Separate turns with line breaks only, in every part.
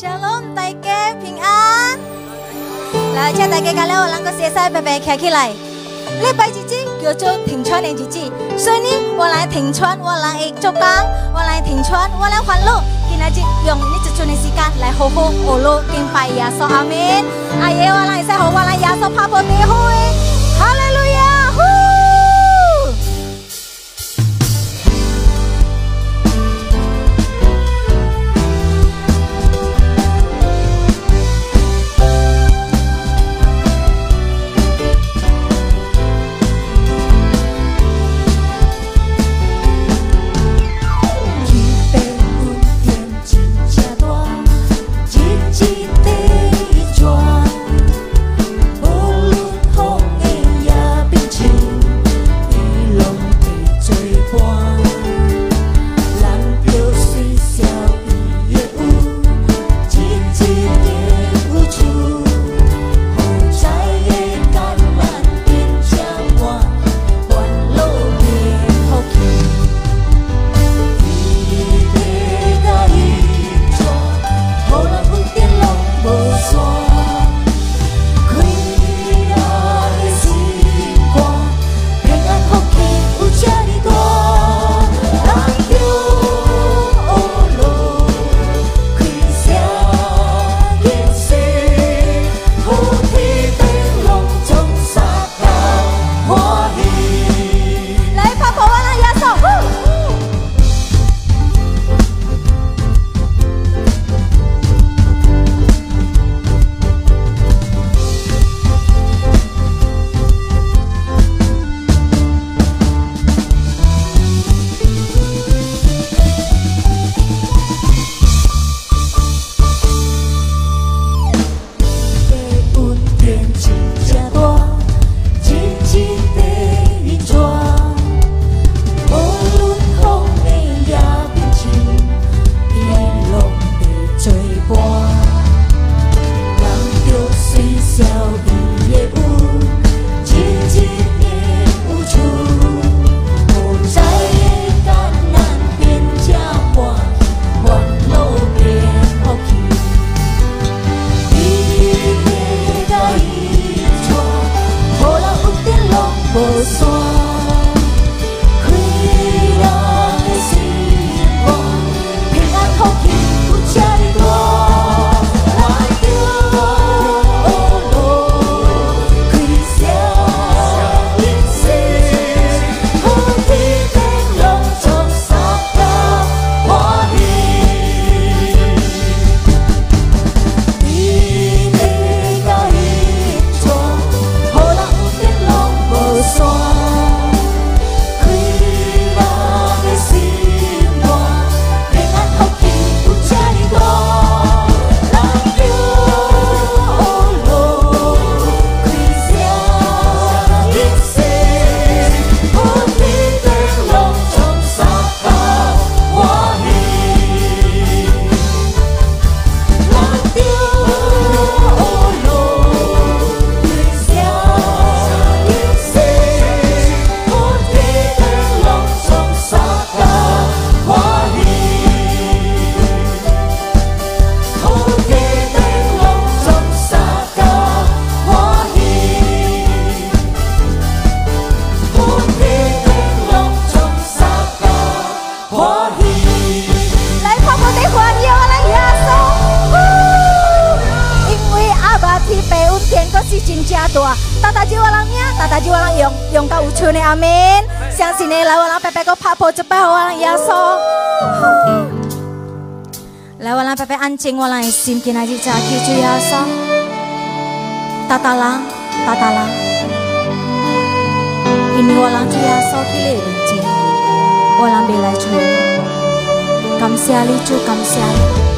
Shalom taike ping an. La cha taike ka leo lang ko se sai pe pe kya ki lai. Le bai ji ji yo cho ting chuan en ji ji. So ni wo lai ting chuan wo lai ek cho kang wo lai ting chuan wo lai huan lo. Ki na ji yong ni ji chu ni si kan lai ho ho o lo king pai ya so amen. Ai ye wo lai sai ho wo lai ya so pa po te hoi. สิเนแล้ววันละแป๊ะก็พาโพจะไปหัวลังยาโซแล้ววันละแป๊ะอันจริงวันละซิมกินอะไรจ้าคิดจูยาโซตาตาลังตาตาลังอินวันละจูยาโซคิเลจริงวันละเบลจูยกำเสียลิจูกำเสียลิ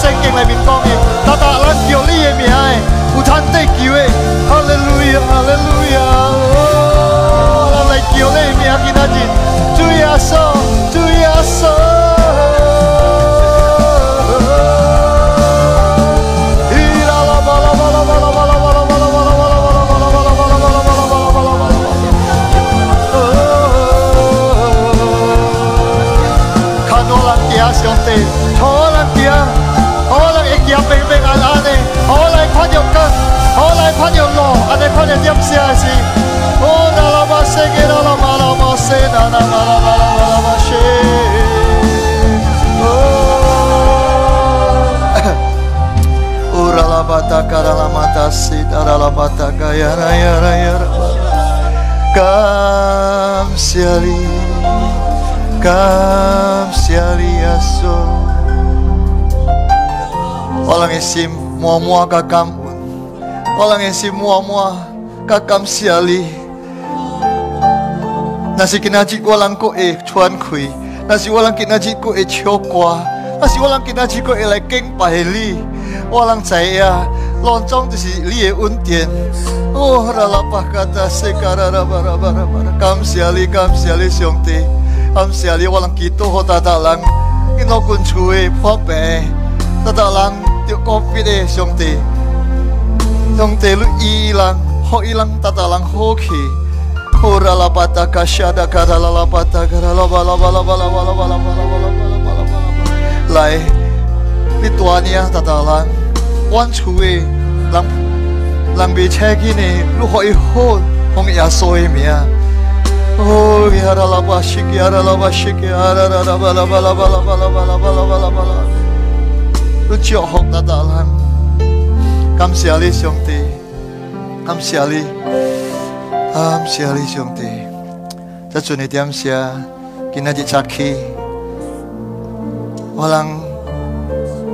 圣经来民邦诶，大大咱叫你的名诶，有 a 再叫诶，哈利路亚，哈利路亚，哦，咱来叫你的名，今日主耶稣。 번역로 아데파네 염세하시 오 나라바 세게 나라마 라마 세 나나마 라마 라마 라마 시 Uralabata karalamata sidaralabata gayara Kam siali Kam siali aso Walang isim mua mua kakam walang yang si mua-mua kakam siali nasi kinaji walang ko e chuan kui nasi walang kinaji ko e chokwa nasi walang kinaji ko e keng paheli walang saya e loncong di si lie untien oh ralapah kata sekara raba raba raba kam siali kam siali siongti kam siali walang kito ho tatalang inokun chui pope tatalang tiok covid e siongti Nong telu ilang, ho ilang tatalang hoki. Ora la pata da kara la la pata kara la bala bala bala bala bala bala bala bala bala bala. Lai Lituania tatalang. Wan chui lang lang bi cheki ni lu ho hong ya soi mia. Oh, ya la ba shiki yara la ba shiki la la bala bala bala bala bala bala bala bala. 感谢你兄弟，感谢你，感谢你兄弟。在遵义点谢今亲爱的家 k 我让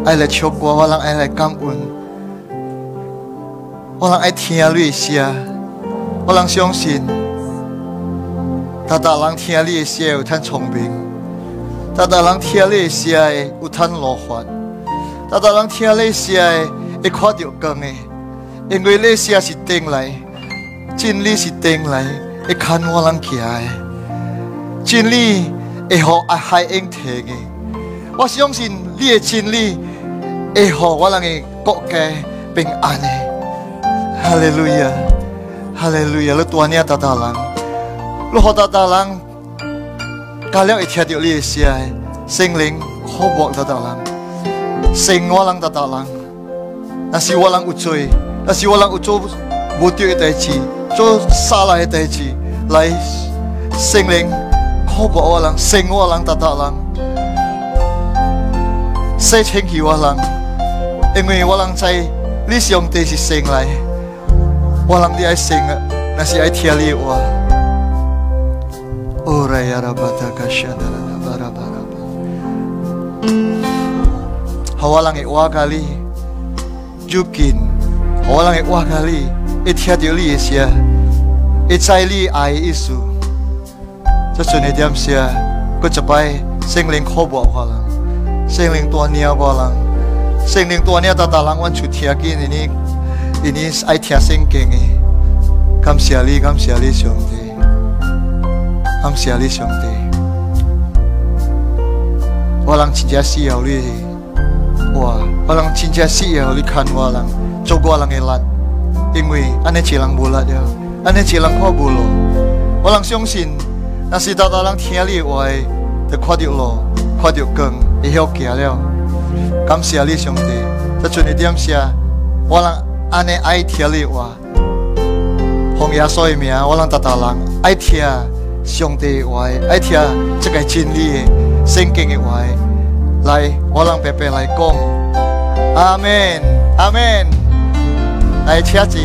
爱来唱歌，我让爱来感恩，我让爱听你的声，我让相信。大大人听你的声有坦聪明，大大人听你的声有坦罗幻，大大人听你的声。会看到光的，因为那些是定来，真理是定来，会看我人起来，真理会好爱海恩天的。我相信你的真理会好我啷的国家平安的。哈利路亚，哈利路亚！路多尼亚塔塔啷，路好塔塔啷，考量会听到你的是爱，心灵渴望塔塔啷，心我啷塔塔啷。nasi walang utsoi nasi walang utso butio ite chi cho sala ite chi lai singling ko walang sing walang tata lang se cheng hi walang engwe walang chai li siong te si sing lai walang di ai sing nasi ai thiali wa ora ya rabata kashana la bara bara hawalang e wa kali Jukin Orang wah kali It had you ya It sai li ai isu yang diam sia Kau cepai Sing ling kau buat orang Sing ling tua nia buat orang Sing ling tua nia tata lang wan cuti lagi ini Ini ai tia sing kengi e. Kam sia li kam sia li ti Kam sia li siong ti Orang cinta siau li 我人真正需要你看我人，做我人诶力，因为安尼一人无力了，安尼一人看无力。我人相信若是达达人听你诶话，着看着路，看着光，会晓行了。感谢你上帝，再进一点写，我人安尼爱听你话，风邪煞于名。我人达达人爱听上帝诶话，爱听即个真理诶圣经诶话。来，我让佩佩来讲。阿门阿门。来，车子，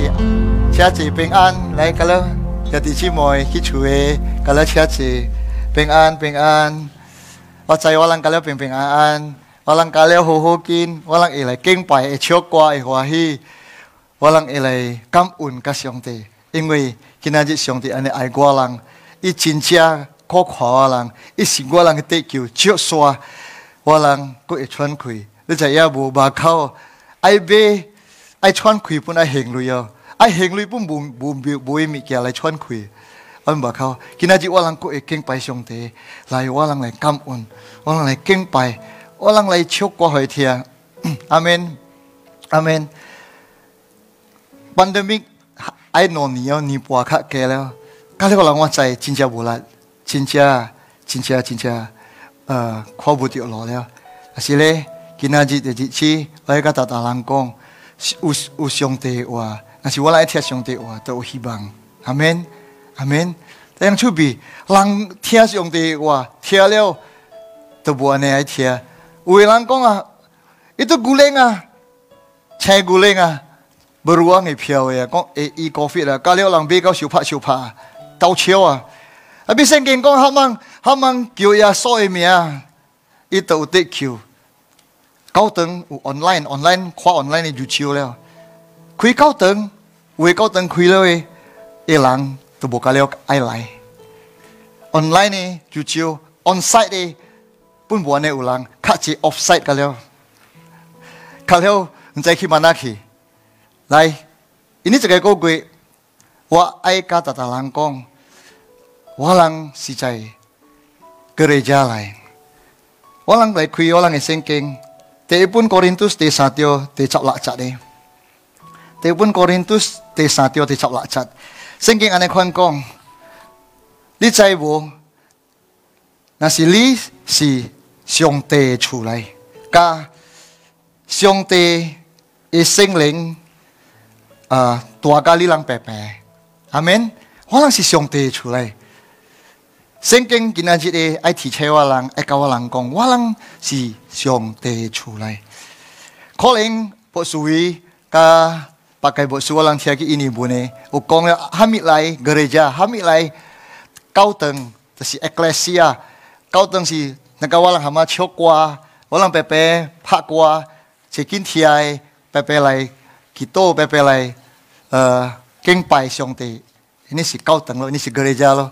车子平安。来，快弟姐妹去一诶，快了车子平安平安。我来，我让快来平平安安。我让快来好好敬，我让一来敬拜，会唱歌，会欢喜，我让一来感恩各兄弟，因为今天这兄弟，安尼爱我人，伊真挚可夸我浪，伊是我浪的得救救赎。อลังกูไอชวนคุยแล้วจะยาบูบาเข้าไอเบไอชวนคุยปุ่นไอเฮงลุยไอเฮงลุยปุ่นบูมบูมบุยมีเกลไอชวนคุยอันบอกเขากินอาจีว่าลังกูเอเก่งไปชงเทลายว่าลังเลยกำอุ่นว่าลังเลยเก่งไปว่าลังเลยชกกว่าหอยเทียอามนอามนปันเดมิกไอโนนนี่เอานี่ปวักแกแล้วก็เลยว่าลังว่าใจจริงจะบุลัดจริงจะจริงจะจริงจะ呃看不着路了但是咧今仔日诶日子我会甲大大人讲有有上帝诶话若是我来听上帝诶话着有希望后面后面人厝边人听上帝诶话听了着无安尼爱听有诶人讲啊伊只牛奶啊青牛奶啊无如讲会飘诶讲会伊高飞压啊教了人比较受拍受拍啊刀鞘啊阿比森跟公，好忙好忙，教呀，所以咩啊，伊都得教。凯腾有 online online，qua online 呢，就教了。亏凯腾，亏凯腾亏了喂，伊郎就播开料 online。online 呢，就教 onsite 呢，pun 播呢个乌郎 catch offside 凯料。凯料唔知喺边度呢？来，呢个就系我喂，我爱卡塔塔郎公。无浪西菜，教会来，无浪白魁，无浪西圣经，台湾人，台湾人，圣经，安尼，香港，西菜无，那是里是兄弟出来，加兄弟一生灵，呃，多咖喱浪白白，阿门，无浪是兄弟出来。圣经今日只的爱提车无浪，爱卡无浪空，无浪是圣天出来。calling 伯苏威，卡，package 伯苏无浪，写起印尼布内，无浪 hamilay，教会 hamilay，counting，这是 ecclesia，counting 是，无浪 hamat chokua，无浪 pepe，pakua，checkin tiai，pepe 来，kito pepe 来，kingpai 圣天，这是 counting 啰，这是教会啰。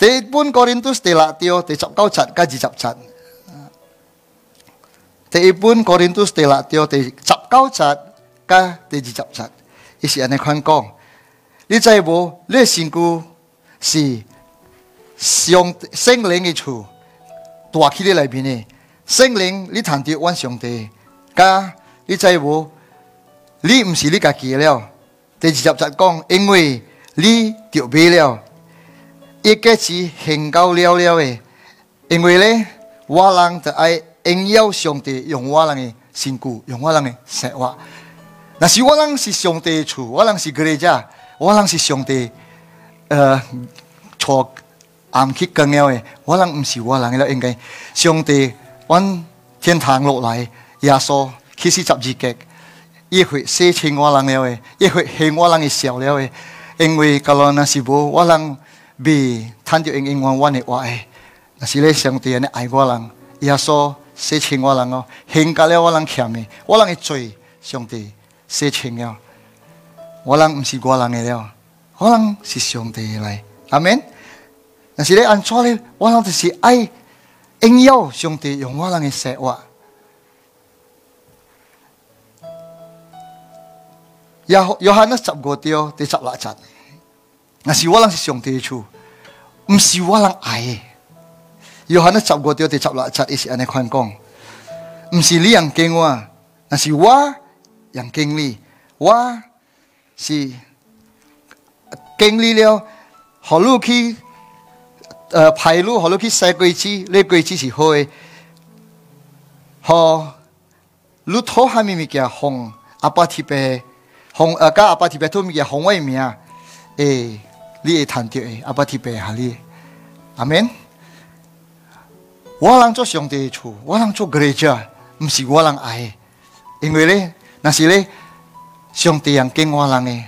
第一本人都是第六章第十九节加二十节。第一本人都是第六章第十九节加第二十节，伊是安尼款讲。你知无？你的身躯是上圣灵的厝，大起的内面呢？圣灵，你谈到阮上帝，加你知无？你毋是你家己的了。第二十节讲，因为你着买了。一个是很高了了的，因为呢，我人是爱荣耀上帝用我人的身故，用我人的生活。那是我人是上帝厝，我人是格家，我人是上帝呃，错暗去更了的。我人毋是我人的了，应该上帝往天堂落来，耶稣去死十字架一会洗清我人了的，一会恨我人的笑了的，因为格罗那是无我人。别贪图用用我我的话诶，那是你上帝的爱我人，耶稣是情我人哦，增加了我人欠蜜，我人一罪，上帝失情了，我人毋是我人的了，我人是上帝的来，amen。那是你安怎咧，我人就是爱应邀，上帝用我人的说话。约约翰是执过铁的执拉铲。那是我人是上天处，不是我人爱耶。约翰十查国第十查拉也是安尼宽讲，不是你人敬我，那是我人敬你。我，是，敬你了。何来去，呃，排路，何来去西归去，那归去是好的。好，路途还没给红，阿爸提贝红，呃，加阿爸提贝托没给红外面啊，诶。你谈弟兄，阿爸提杯哈利，阿门。我能做兄弟处，我能做教会，唔是我能爱。因为呢，那是咧，兄弟讲经我浪呢，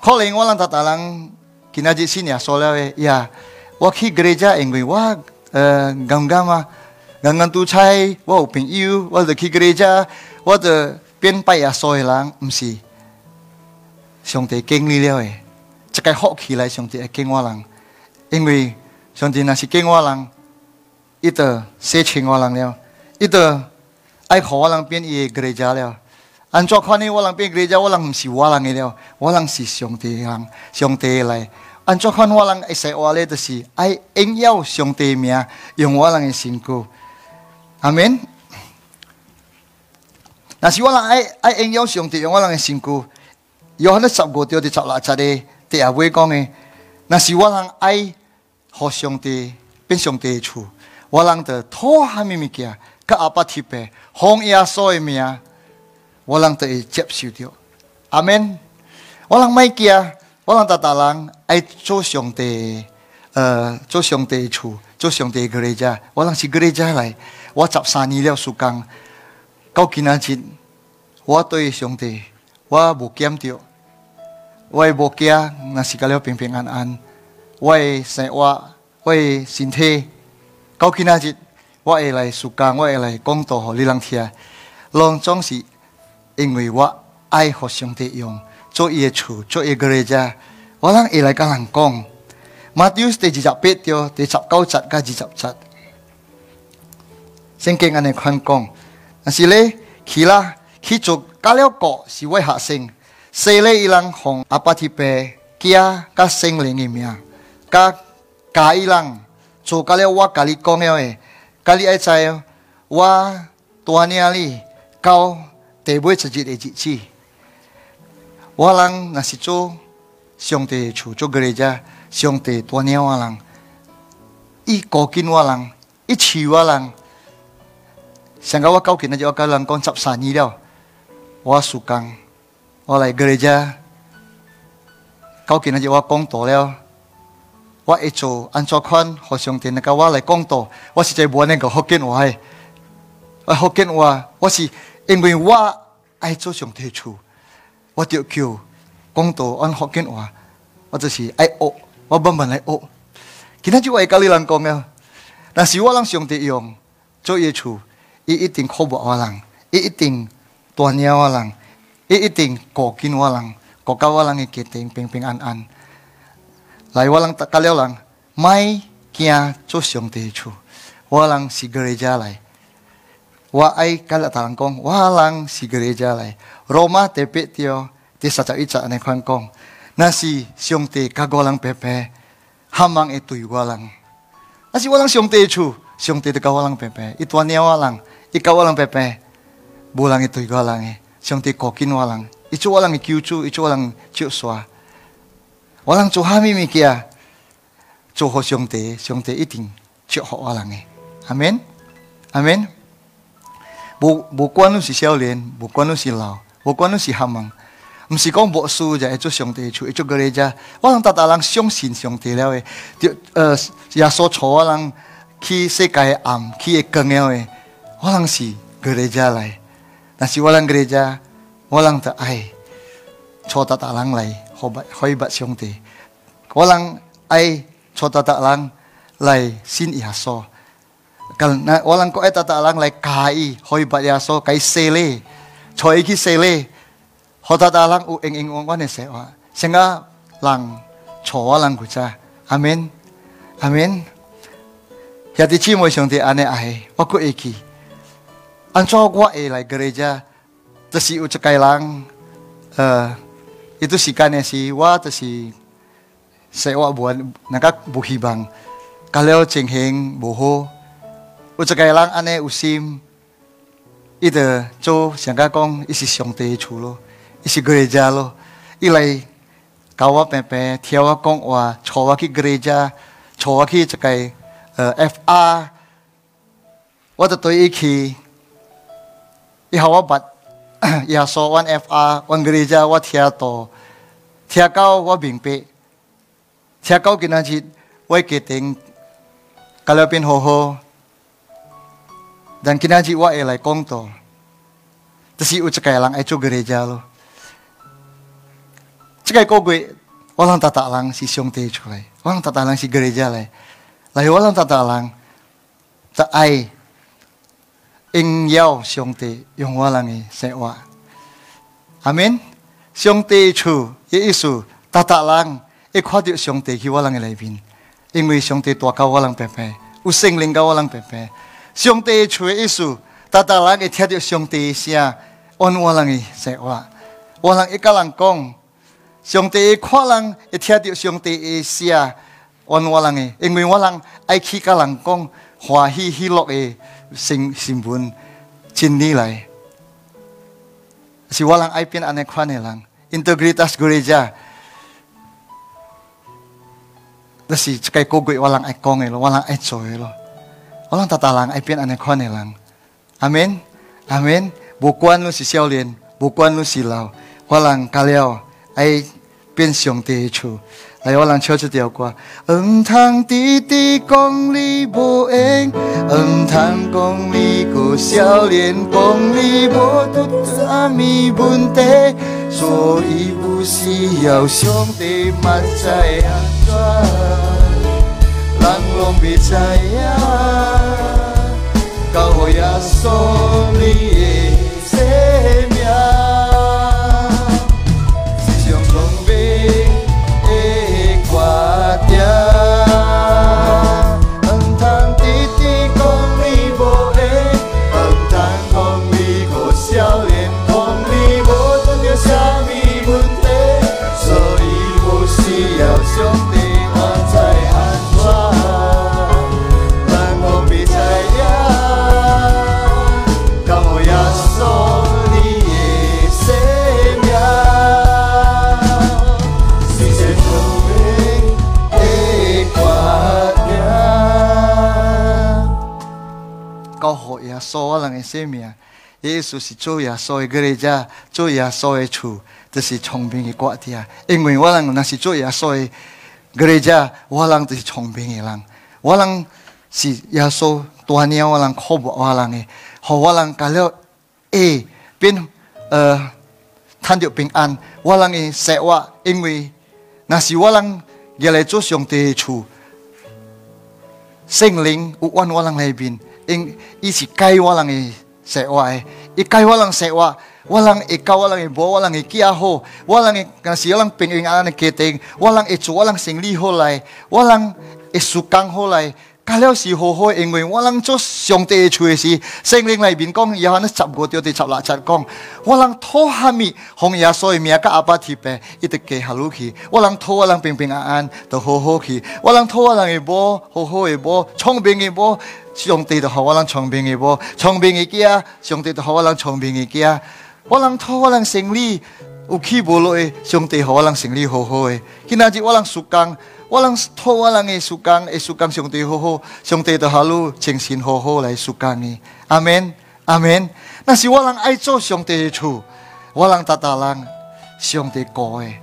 可能我浪达塔浪，今日新年说了以呀，我去教会，因为我呃，刚刚啊，刚刚主差我，有朋友，我，我去教会，我得辨别啊，所有人唔是兄弟经历了诶。这个好气来，上帝给我人，因为上帝那是给我人，伊在深情我人了，伊在爱我郎变耶格家了。安怎看呢，我人变格雷家，我人不是我郎了，我人是上帝人，上帝来。安怎看，我人会使我咧？的是爱应要上帝名，用我人的身躯。阿门。那是我人爱爱应佑上帝，用我人的心有约翰十五国第十六七的。第二位讲诶，若是我让爱互上帝变上帝厝，我让的土下面物件，甲阿爸提呗，红叶烧诶呀，我让的会接受点，阿门，我让没惊，我让在台湾爱做上帝，呃，做上帝厝，做上帝格一家，我让是格一家来，我十三年了，时间，到今啊今，我对上帝，我无减掉。我会无惊若是甲了平平安安我会生活我会身体过去那日我会来暑假我会来讲道互你人听拢总是因为我爱互相利用做伊一厝，做一个人家我人会来甲人讲嘛就是第二十八条第十九节甲二十集先给安尼看讲若是呢去啦去做甲了过是为学生里伊红红，阿巴提佩，卡甲辛灵的名，甲卡伊朗，苏卡雷瓦卡利孔耶，卡利埃塞尔，我托尼亚到第奥泰博伊日子，我人若是做上帝苏，做蒂苏，圣上帝尼亚我人，伊科金我人，伊饲我人。圣卡我卡奥肯，那就叫卡朗孔萨萨尼尔瓦苏康。我来跟个人，究竟系我讲多了，我一做安卓款，互相听那个我来讲多，我是在无那个福建话，诶。我福建话，我是因为我爱做上提出，我就叫讲多按福建话，我就是爱学，我慢慢来学。今天就我教你人讲了，但是我让上帝用做业处，伊一定靠不我人，伊一定锻炼我人。iiting ko kinwalang ko kawalang ikiting pingping an an lai walang kaliaw lang mai kia chusyong te chu walang si gereja lai wa ai kalatalang kong walang si gereja lai roma te petio te saca ica ne kong nasi siong te kagolang pepe hamang itu walang nasi walang siong te chu siong te te kawalang pepe itwan niya walang ikaw walang pepe bulang itu iwalang eh 兄弟，靠近我浪，伊就我浪，伊救助，伊就我浪救赎啊！我浪做哈米物件，做好兄弟，兄弟一定祝福我浪诶！阿门，阿门。不不管侬是少年，不管侬是老，不管侬是哈忙，毋是讲无 o 就会做上帝，就会做个人家，我浪大大浪相信兄弟了诶！呃，要说错我浪去世界暗，去光了诶，我浪是人家来。nasi walang gereja walang ta ai chota ta lang lai hobat bat siong te walang ai chota ta lang lai sin ihaso na walang ko eta ta lang lai kai hoibat yaso kai sele choi ki sele hota ta lang u eng eng ong wan sehingga senga lang chowa lang gucha amen amen Ya chi mo siong te ane ai wako eki 安照我会来 g e r 就是有一开人，呃，伊都时间的是我，就是说我无那个无希望，干了情形无好，有只开人安尼有心，伊的做想甲讲，伊是上帝厝咯，伊是 g e r 咯，伊来教我平平，听我讲话，坐我去 g e r e 我去这个呃 FR，我就对伊去。Yawabat, so wan FA, wan gereja, wa tia to, tia kau wa bingpe, tia kau kina jit, wa kiting, kalapin hoho, dan kina jit wa elai kong to. Tasi ucekai lang ecu gereja lo. Cekai kau gue, walang tata lang si siong te cukai, walang tata lang si gereja lai, lai walang tata lang, ta ai 荣耀，帝用我人的生活。阿门。上帝一的意思，大大人会看到上帝去我人的内面，因为上帝大搞我人白白，有圣灵搞我人白白。上帝一的意思，大大人会听到上帝的声，安我人的生活。我人一个人讲，上帝一人会听到上帝的声，安我人你因为我人爱去个人讲，欢喜喜乐的。sing simbun cin nilai. Si walang aipin anekwane lang. Integritas gereja. Nasi kay kugui walang ekong ilo, walang ecoy ilo. Walang tatalang aipin anekwane lang. Amin? Amin? Bukuan lu si Xiaolin, bukuan lu silaw. Walang kaliao ay pensyong tehechu. 来，我来唱一条歌。恩汤弟弟讲你无闲，恩汤讲你个笑脸，讲你无多啥咪问题，所以不需要兄弟蛮在意啊，人侬别知意啊，刚好也你。说我人的生命耶稣是主耶稣的教家，主耶稣的厝，这是聪明的国家。因为，我人那是主耶稣的教家，我人就是聪明的人。我人是耶稣托尼我人，哭吧，我的，个，我人个，卡诶，变呃 t h a n you 平安，我人个，sewa，因为，那是我人原来做上帝厝，圣灵，我万我人来 bin。ing kai walang isewa eh. kai walang sewa. Walang ikaw, walang ibo, walang ikiyaho. Walang kasi walang pingingalan ng kiting. Walang itso, walang singliholay. Walang isukang holay. 干了是好好，因为我能做上帝的厨事。圣经里面讲，约后的十个月的第十六章讲，我能脱下面红牙以名，甲阿爸提拔，一直给下去。我能讨我能平平安安都好好去。我能讨我能一波，好好一波，聪明一波。上帝都好，我能聪明一波，聪明一家，上帝都好，我能聪明一家。我能讨我能胜利，有气无的，上帝好，我能胜利，好好诶。今仔日我能苏康。无人无浪，耶稣，耶稣，上帝好好，上帝打呼，称心来。吼，耶稣，阿门，阿门。那无人爱做上帝的主，无人打打人上帝乖。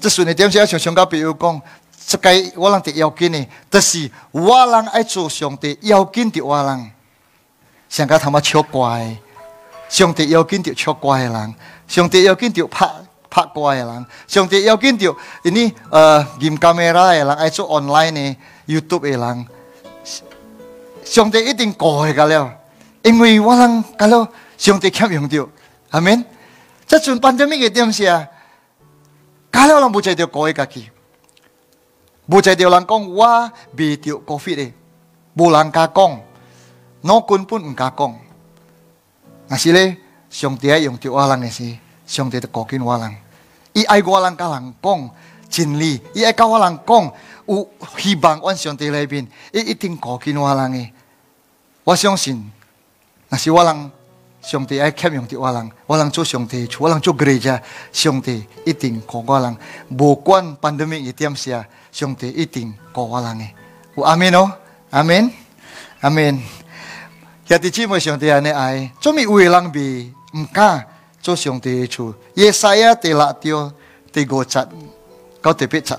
这孙一点些像上高朋友讲，这个无人得要紧呢？但是无人爱做上帝要紧的无浪，上高他妈错怪，上帝要紧的错怪人上帝要紧的怕。拍歌的人，上帝要紧着，因呢呃用 camera 诶人，爱做 online 的 YouTube 的人，上帝一定过去噶了，因為我人噶了，上帝吸用着，係咪？即陣班咗咩嘅點事啊？噶了人冇濟到過去家己，冇濟到人講我未着 COVID 嘅，冇人敢講，我根本唔敢講，但是咧，上帝用着我人嘅事，上帝就過緊我人。伊爱我人甲人讲真理伊爱甲我人讲有希望阮上帝内面伊一定靠近我人诶我相信若是我人上帝爱欠用着我人我人做上帝我人做几日者上帝一定无我人无管别人的一点事上帝一定无我人诶有阿明哦阿明阿明兄弟姐妹上帝爱你爱做你为人民不敢就是用的吹，耶！我第六掉，第五臭，到第八臭。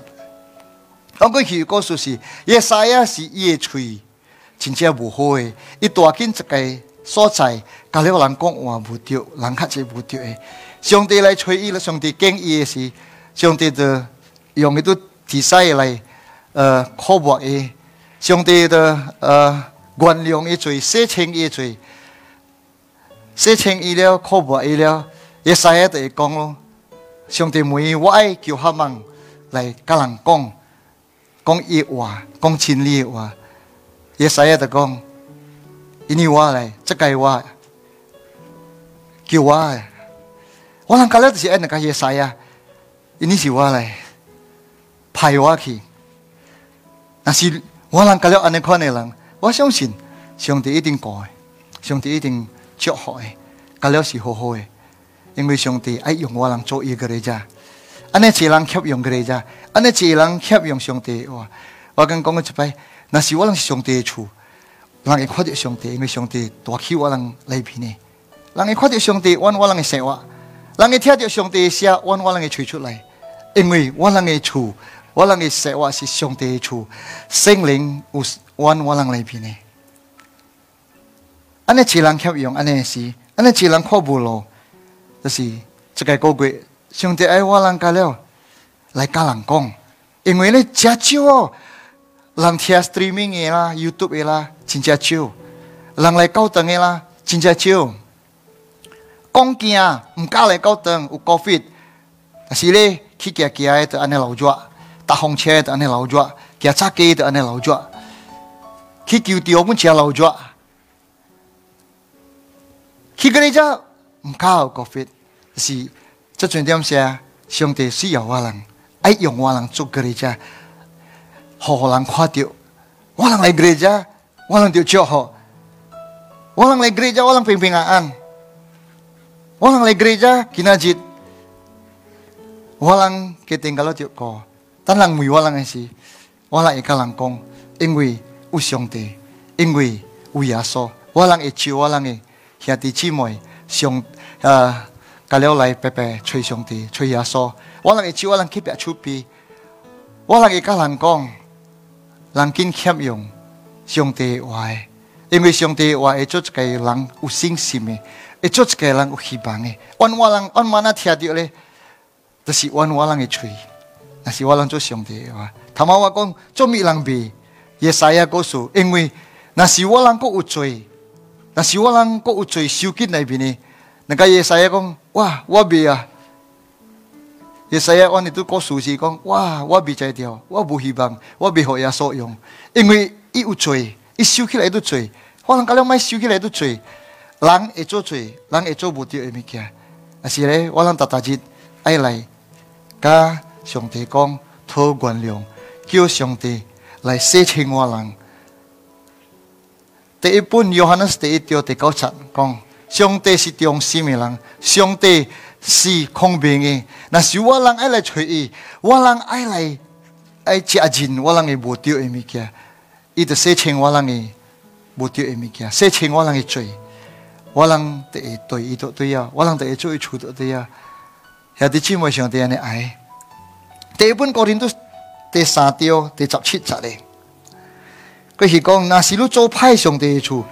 我过去讲，我就是耶！啊是伊的嘴真正无好的，伊大根一个所在，甲了人讲换无着，人确实无着的。兄弟来伊了，兄弟议诶是，兄弟的用都提塞来，呃，哭不伊，兄弟的呃，原谅伊嘴，洗清诶嘴，洗清伊了，哭不伊了。耶稣呀，会讲咯，兄弟们，我爱叫他们来跟人讲，讲义话，讲真理话。耶稣呀，讲，因为我来？这个我啥？叫诶，我觉卡就是爱那个耶稣因为是我来？派我去。但是我人感觉安尼款的人，我相信兄弟一定过，的，兄弟一定祝福诶，感觉是好好诶。因为上帝爱用我人做一个人家，安一个人缺用个人家，安一个人缺用上帝哇！我跟讲过一摆，那是我人是上帝的厝，人会看到上帝，因为上帝大起我人来边呢。人会看到上帝，我我人的生活，人会听到上帝的声，我我人会吹出来，因为我人的厝，我人的生活是上帝的厝，圣灵有我我人来边呢。安尼一个人缺用，安的是安尼一个人靠不牢。就是这个国规，兄弟，我让大家了，来加人讲，因为呢，家教哦，让听 Streaming 伊拉、YouTube 伊拉，进家教，让来沟通的啦，进家教。关键啊，唔加来沟通，有 Covid，是咧，去假乞假的安尼老做，搭红车的安尼老做，乞车 k e 的安尼老做，去 Q T O G 的也老做，乞隔离家唔加有 Covid。是，这阵点写上帝需要我人爱用我人做格里家，好好人夸掉，我人来格里家，我人就祝福，我人来格里家，我人平平安安，我人来格里家，今阿进，我人决定个老掉课，但人咪我人呢事，我人会个人讲，因为有上帝，因为有耶稣，我人会只我人呢，兄弟只妹，伊，兄啊。隔了来拜拜，吹上帝，吹耶稣。我能够我人去别出边，我能够跟人讲，人见谦用上帝话，因为兄弟话会做一个人有信心的，会做一个人有希望的。按我人按我那听到咧，就是按我人的吹，那是我人做兄弟的话。他妈我讲做咪人比，耶稣也告诉，因为那是我人个有罪，那是我人个有罪，修尽那边的。那卡耶说呀，讲哇哇比呀，耶说呀，讲那都可熟悉讲哇哇比，才要哇不慌，哇比好呀所用，因为一有罪，一收起来都罪，我让卡廖麦收起来都罪，人会做罪，人会做无掉诶物件，但是咧，我让大大只爱来甲上帝讲讨原谅，叫上帝来赦清我人。第二本约翰斯第二条，第九章讲。上帝是慈心的人，上帝是公平的，那是我人爱来找伊，我人爱来爱接近，我人会无丢的物件，伊就洗清我人的无丢的物件，洗清我人的罪，我人对会对？伊都对啊，我人会做伊错都对啊。下底节目上，上帝安尼爱，第一本高人都第三条第十七集嘞，佮是讲，若是你做歹上帝处，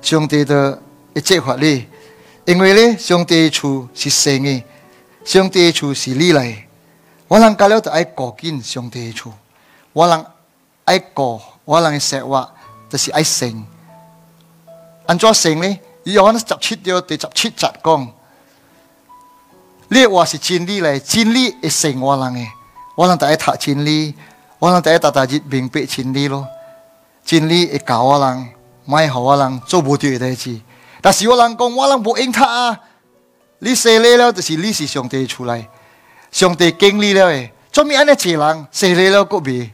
上帝的。一切法呢？因为咧，上帝处是圣的，上帝处是你来的。我人教了就爱靠紧上帝处，我人爱过，我人说话就是爱圣。按照圣呢，伊有法子十七掉，第十七执讲。这话是真理咧，真理会圣我人的。我人第一读真理，我人第一大大日明白真理咯。真理会教我人，卖好我人做无掉一代志。但是我人讲我人无闲通啊你说咧了就是你是上帝的厝内上帝经历了诶怎么安尼一个人说咧了个别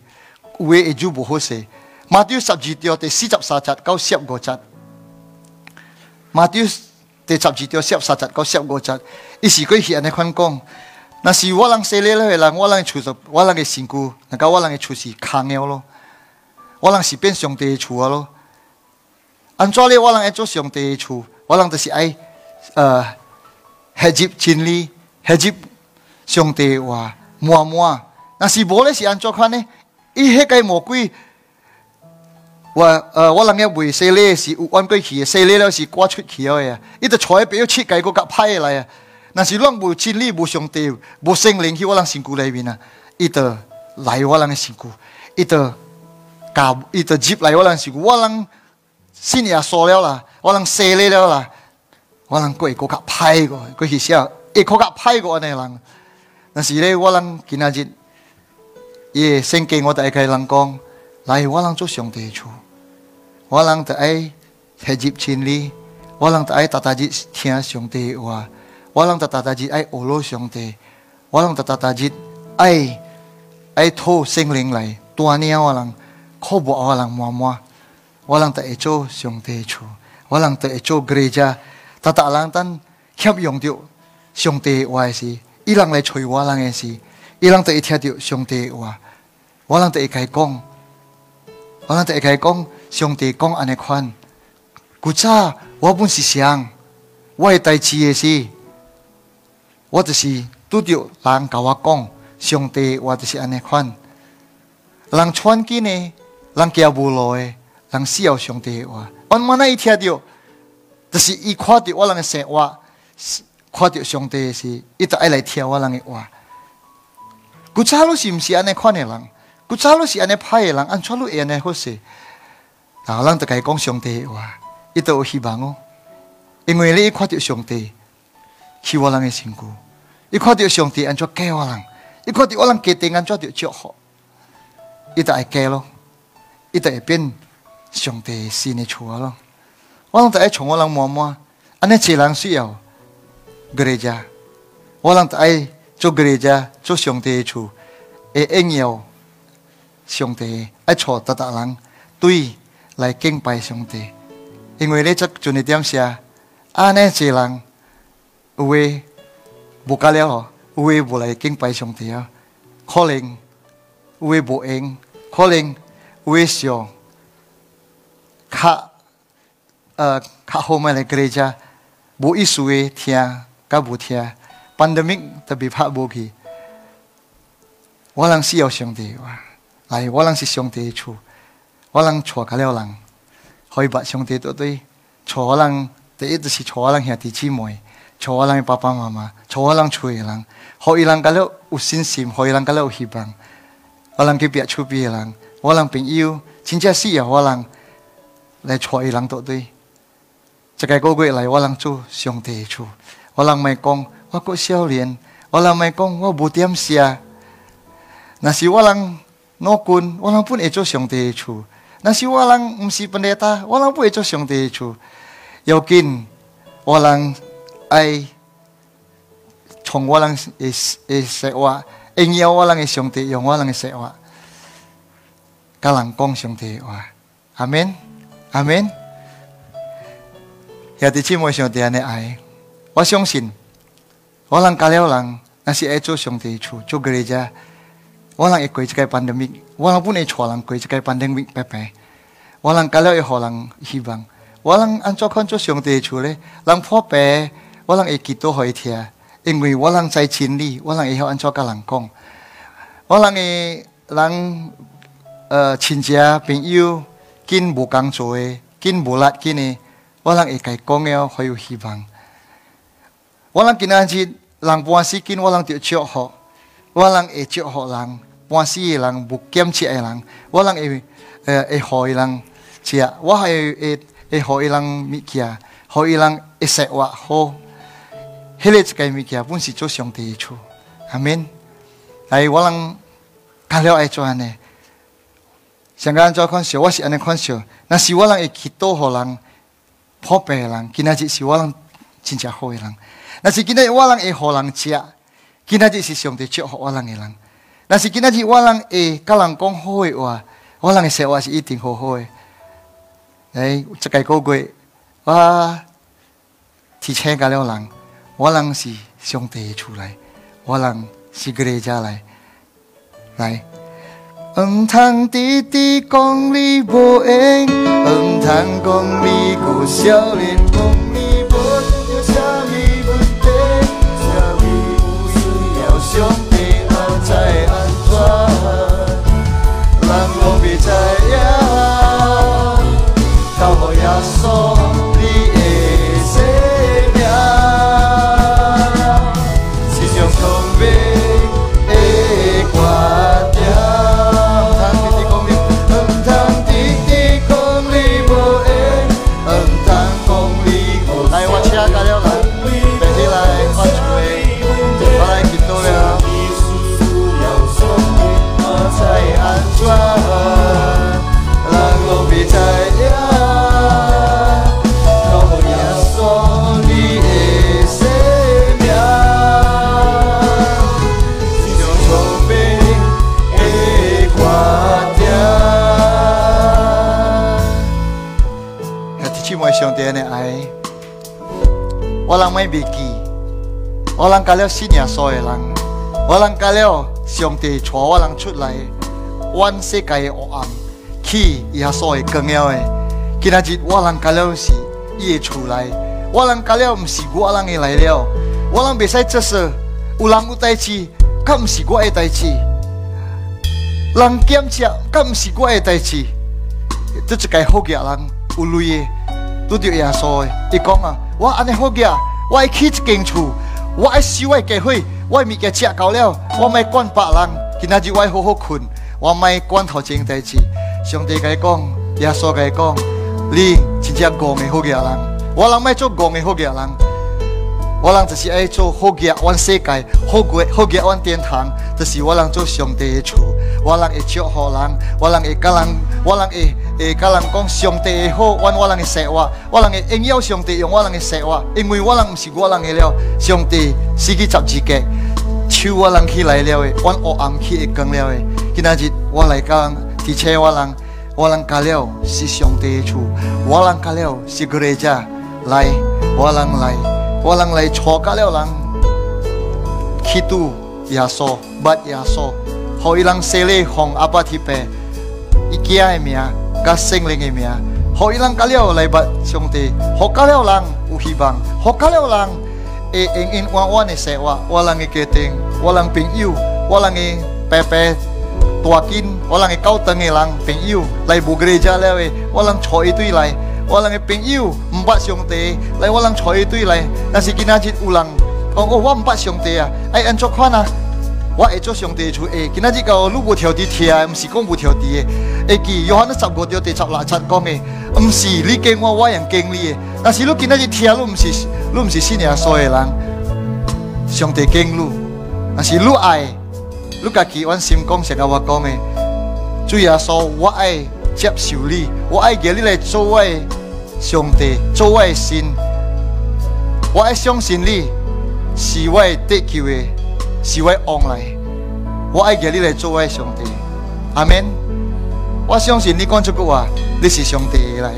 话诶就无好说马上十二条第四十三集到十五节，马上第十二条四十三集到十五节，伊是过去安尼款讲若是我人说了咧人我人诶厝就我人诶身躯若甲我人诶厝是空了咯我人是变上帝诶厝啊咯 An cho le walang echo siong te chu walang ta si ai uh, ờ, hejip li, hejip siong te wa mua mua na si bole si an cho khane i he kai mo quy wa uh, ờ, walang nghe bùi xe lê si u an quy khí xe lê leo si qua chút khí ơi ít à. ta chói biểu chi cái có gặp phai lại à. na si long bùi chinli bùi siong te bùi sinh linh hi walang sinh cu lại vina ít ta lại walang sinh cu ít ta cả ít ta jeep lại walang sinh cu walang 信也说了啦，我能洗了了啦，我能过一个卡派过，过去时候一可卡歹过安尼人。但是咧，我能今仔日，耶先给我带开人工，来我能做上帝主，我能带爱太极真理，我能带爱大大日听上帝话，我能带大大只爱俄罗上帝，我能带大大只爱爱土圣灵来。多年我能靠不我能么么？我浪在遇到上帝，我浪在伊到来会，我浪在遇到，听到上帝的话，我会在开讲，我会在开讲，上帝讲安尼款。古早我不是想，我系代志次，是，我就是都要人教我讲上帝，我就是安尼款。人喘金诶，人脚布罗诶。人需要上帝的话，我们那一天就，就是伊看到我人的生活，看到上帝的是伊就爱来听我人的话。古早路是毋是安尼看的人？古早路是安尼拍的人，安怎路会安尼好些？那浪就该讲上帝的话，伊直有希望哦。因为你一看到上帝，希我人的身躯；一看到上帝，安怎改我人；一看到我人决定安怎就祝福。伊就爱改咯，伊就爱变。上帝是你错了，我拢在爱从我浪摸摸，安尼只人需要，基督，我浪在爱做基督做上帝的主，诶，应要上帝爱错得得人对来敬拜上帝，因为呢，只就你点写，安尼侪浪为不靠了，为不来敬拜上帝啊，calling，为不赢，calling，卡卡后面那家，无意思位，听，卡无听，pandemic 可别怕，无去。我让是要兄弟哇，来，我让是兄弟处，我让错开了人，可以把兄弟都对，错人，第一直是错人兄弟姊妹，错人的爸爸妈妈，错人处的人，可以让开了有信心，可以让开了有希望，我让去别处别人，我让朋友，真正需要我能。来娶伊人都对，一个哥哥来，我能做兄弟处；我能没讲，我哥少年，我能没讲，我不点写。那是我能脑筋，我能不也做兄弟处；那是我能不是本得他，我郎不也就兄弟处。要紧，我能爱从，我能诶诶说话，应我能诶兄弟，应我能诶说话，甲人讲兄弟话。阿门。阿明。也 n 要提兄弟安的爱，我相信，我让家了人，那些爱做兄弟做，做个家，我让因为这个的命，我让不错人为这个班的命拜拜，我人，我了一伙人，我让安做看做兄弟做嘞，让破贝，我让基督徒一听，因为我让在心里，我让以后安做个人讲，我让诶人呃亲戚朋友。紧无工作诶，紧无力紧诶，无浪一开讲了，好有希望。无今仔日人浪死紧，我无浪铁锹我无会铁锹人浪，死西人无布嵌铁人，我无会诶诶好诶会会好诶人物件，好诶人会塞瓦好，一个物件，本是做上天去，阿门。我无浪了爱做安尼。上个安怎看事，我是安尼看事，那是我让会起多好让，好的人，今天是我人真正好的人。那是今天我人会好人食，今天是兄弟祝福我人一人。那是今天我人会甲人讲好话，我，人诶生我是一定好好的，哎，这个高哥，我提前加了人，我人是兄弟出来，我人是哥哥家来，来。唔通直直讲你无闲，唔通讲你个少年，讲你无需要虾物质，虾米物要相对安在安怎，人我必在？上帝安爱，无浪买比基，无浪卡廖，信耶稣的浪，无浪卡廖，上帝带我出来，全世界黑暗，去耶稣的更要的，今仔日我浪卡廖是的稣来，我浪卡廖毋是我浪的来了，我浪被塞厕所，有人有代志，佮毋是我的代志，浪兼职佮毋是我的代志，这一个好个人有路易。拄着耶稣的，伊讲啊，我安尼好嘅，我爱起一间厝，我爱收我家血，我物件食够了，我咪管别人，今仔日我好好困，我咪管何钱代志。上帝甲伊讲，耶稣甲伊讲，你真正家国嘅好嘅人，我人咪做国嘅好嘅人，我人只是爱做好嘅阮世界，好过好嘅阮天堂，这是我人做上帝嘅厝。无浪一叫吼浪，无浪一叫浪，无浪会叫人讲上帝吼，万我人会塞我。我人会因幺上帝，用我人一塞哇。因为我人毋是我人嘅料，上帝司机十几架，超我人去来了嘅，万恶暗会更了嘅。今仔日我来搞，汽车我人。我人卡了，是上帝车，我人卡了，是格雷家来，我人来，我人来错卡了，人。基督耶稣，但耶稣。好，一两色嘞红，阿巴提佩，一几啊一名，卡生零一名，好一两卡廖来巴兄弟，好卡廖郎，乌 hibang，好卡廖郎，诶，ingin wawane sewa，无 angi keting，无 angi pingiu，无 angi pepe，tuakin，无 angi kaotengelang pingiu，来布 gereja lewe，无 angi choi tuilai，无 angi pingiu，唔巴兄弟，来无 angi choi tuilai，但是今仔日有人，哦哦，我唔巴兄弟啊，哎安卓款啊。我会做上帝，的主。爱，今仔日个路不条地听，毋是讲不条地嘅，哎，有下你十五条第十来次讲的，毋是你敬我，我也敬你嘅，但是你今仔日听，你毋是路唔是心念所嘅人，上帝敬你。但是你爱，你家己款心讲先甲我讲的，主耶稣，我爱接受你，我爱叫你来做我的上帝，做我的神，我爱相信你，是我的 a k 的。是为王来，我爱给你来做我的上帝，阿门。我相信你讲这句话，你是上帝了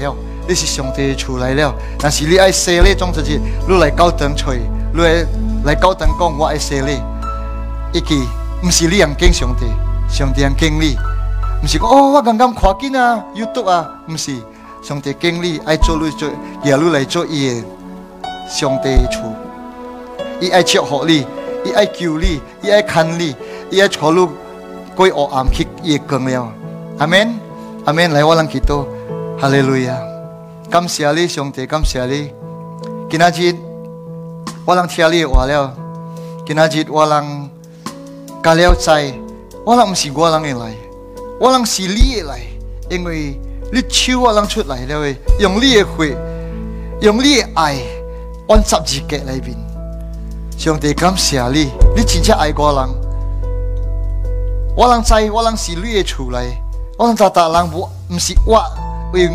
你是上帝出来了。但是你爱说，你装自己，你来高等吹，你来来高等讲，我爱说你，一句不是你仰敬上帝，上帝敬你，不是讲哦，我刚刚看见啊有毒啊，不是，上帝敬你，爱做你做，也你来做耶，上帝出，伊爱祝福你。伊爱哩你，伊爱 n 你，伊爱 o l 过黑暗去 l l o 了，阿门，阿门，来我浪听土，哈利路亚，感谢你里兄弟，感谢你。今仔日我浪听你里话了，今仔日我浪加了解，我浪毋是我人的来，我浪是你的来，因为你手我浪出来了，用你的血，用你的爱，按十字架里面。兄弟，感谢你，你真正爱我人。我郎在，我郎是你的出来，我郎大大郎不，不是我为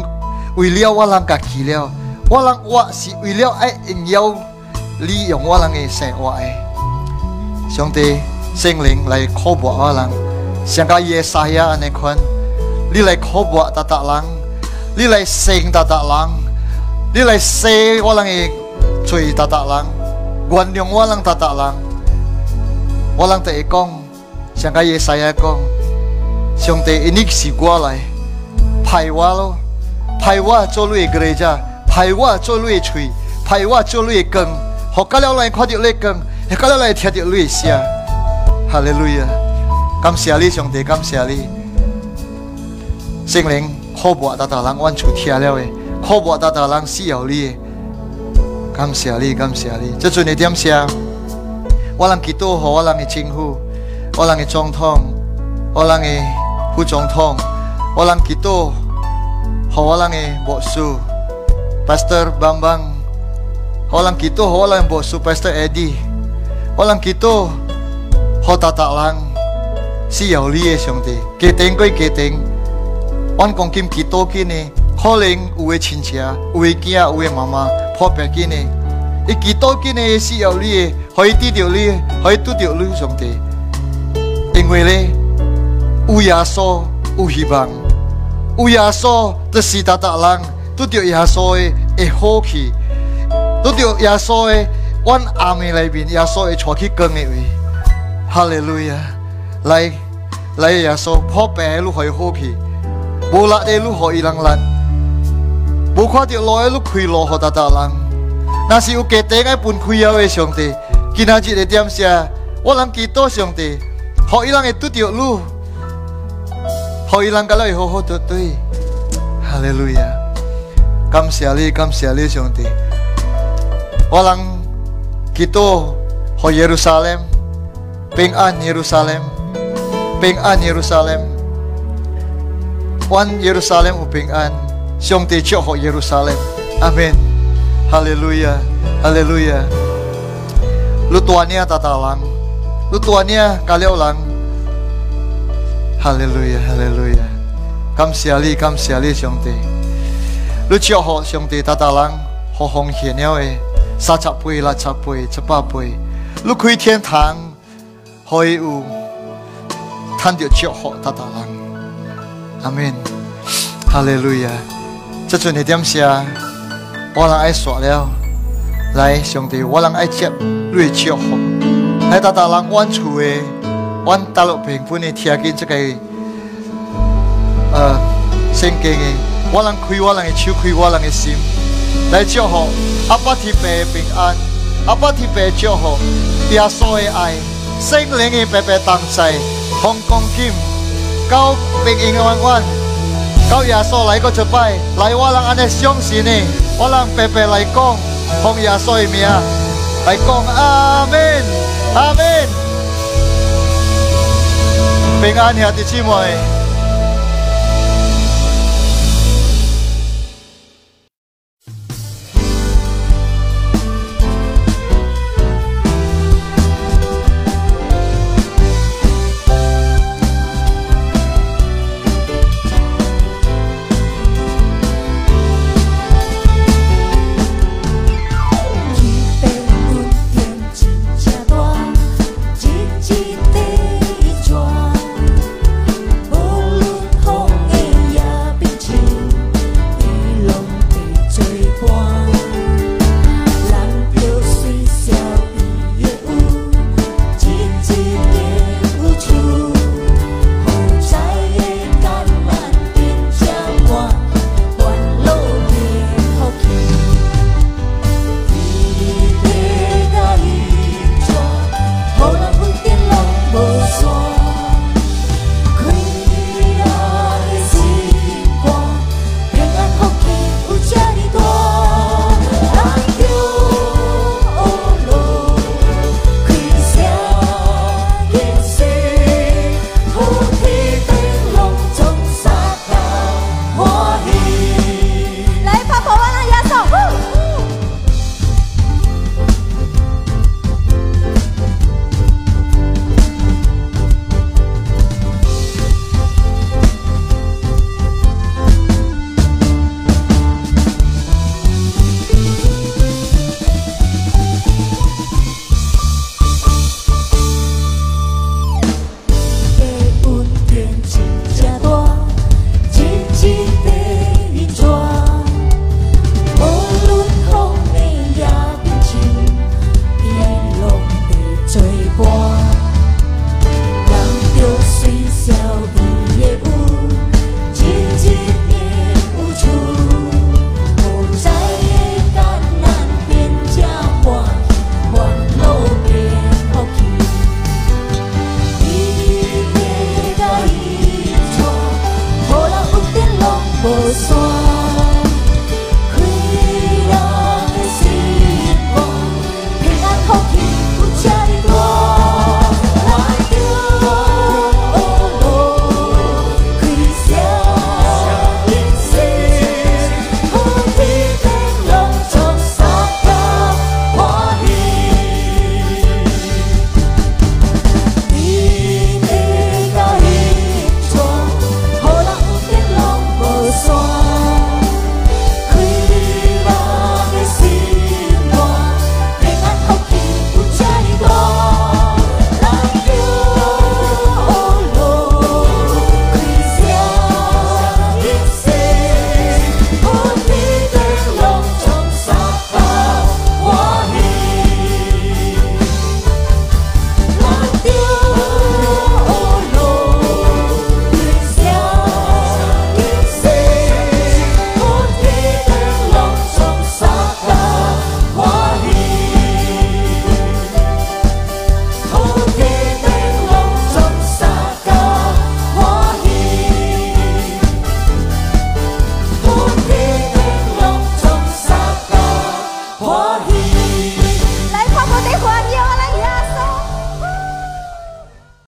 为了我郎家去了，我郎我是为了爱要利用我郎的善我爱。兄弟，心灵来呵护我郎，像个夜色一样，你款，你来呵护大大郎，你来信大大郎，你来说我郎的嘴大大郎。กวนยงวังตาตาลังวังตาเอกงเชียงกายสายเอกงเชีงเตอินิกสิกว่ลไรไพว่าโลไพว่าจลุยเกรจาไพว่าจลุยชุยพายว่าจลุยกงหกกะเลายข้อดียวเลกงหกกะเลาไรเทียดเีลุยเสียฮาเลลูยาคำเสียลีเชีงเตคำเสียลีสิงเลึ่งขบวตาตาลังวันชุดเทียแล้วเอขบวตาตาลังสี่อลี่感谢你，感谢你。这阵你点下，我让基督徒和我让的称呼，我让的总统，我让的副总统，我让基督徒和我让的博主 Pastor Bambang，我让基督和我让你博 Pastor Eddie，我让基督徒和 tatatang Siyaolies 兄弟，keting k o k e t n g 公金基督徒呢，calling 乌龟亲家，有龟家乌龟妈妈。破白金呢？一几多金呢？要有哩，可以低调你，可以得到你兄弟。因为呢，乌耶稣，乌希望，乌耶稣，这是达达郎，低调亚索诶，好皮，得到耶稣诶，阮阿弥里面，耶稣会错去更诶位，哈利路亚，来来耶稣，破白路好皮，无拉的路可以让浪。不看到路路开路给达达人。若是有家庭爱分开了的上帝，今仔日的点写，我人祈祷上帝，互伊人会拄着路，互伊人甲咱会好好对对。哈利路亚！感谢你，感谢你，上帝。我人祈祷，互耶路撒冷平安，耶路撒冷平安，耶路撒冷。One Siong te cho ho Jerusalem. Amen. Hallelujah. Hallelujah. ta Lutuania tatalang. Lutuania kaleolang. Hallelujah. Hallelujah. Kam siali, kam siali siong te. Lu cho ho siong ta tatalang. Ho hong hiền nhau e. Sa chạp pui la chap pui, chapa pui. Lu kui thiên thang. Hoi u. Than điều cho họ tatalang. Amen. Hallelujah. 这阵的点下，我人爱刷了，来兄弟，我人爱接瑞祝福，来，大大人阮厝的，阮大陆平分的贴近这个，呃，圣经的，我人开我人的手，开我人的心，来祝福阿爸阿的平安，阿爸阿的祝福耶稣的爱，圣灵的白白同在，洪光金交平安的弯弯。高耶稣来个出拜，来我人安尼相信你，我人白白来讲，奉耶稣的名来讲，阿门，阿门，平安夜最寂妹。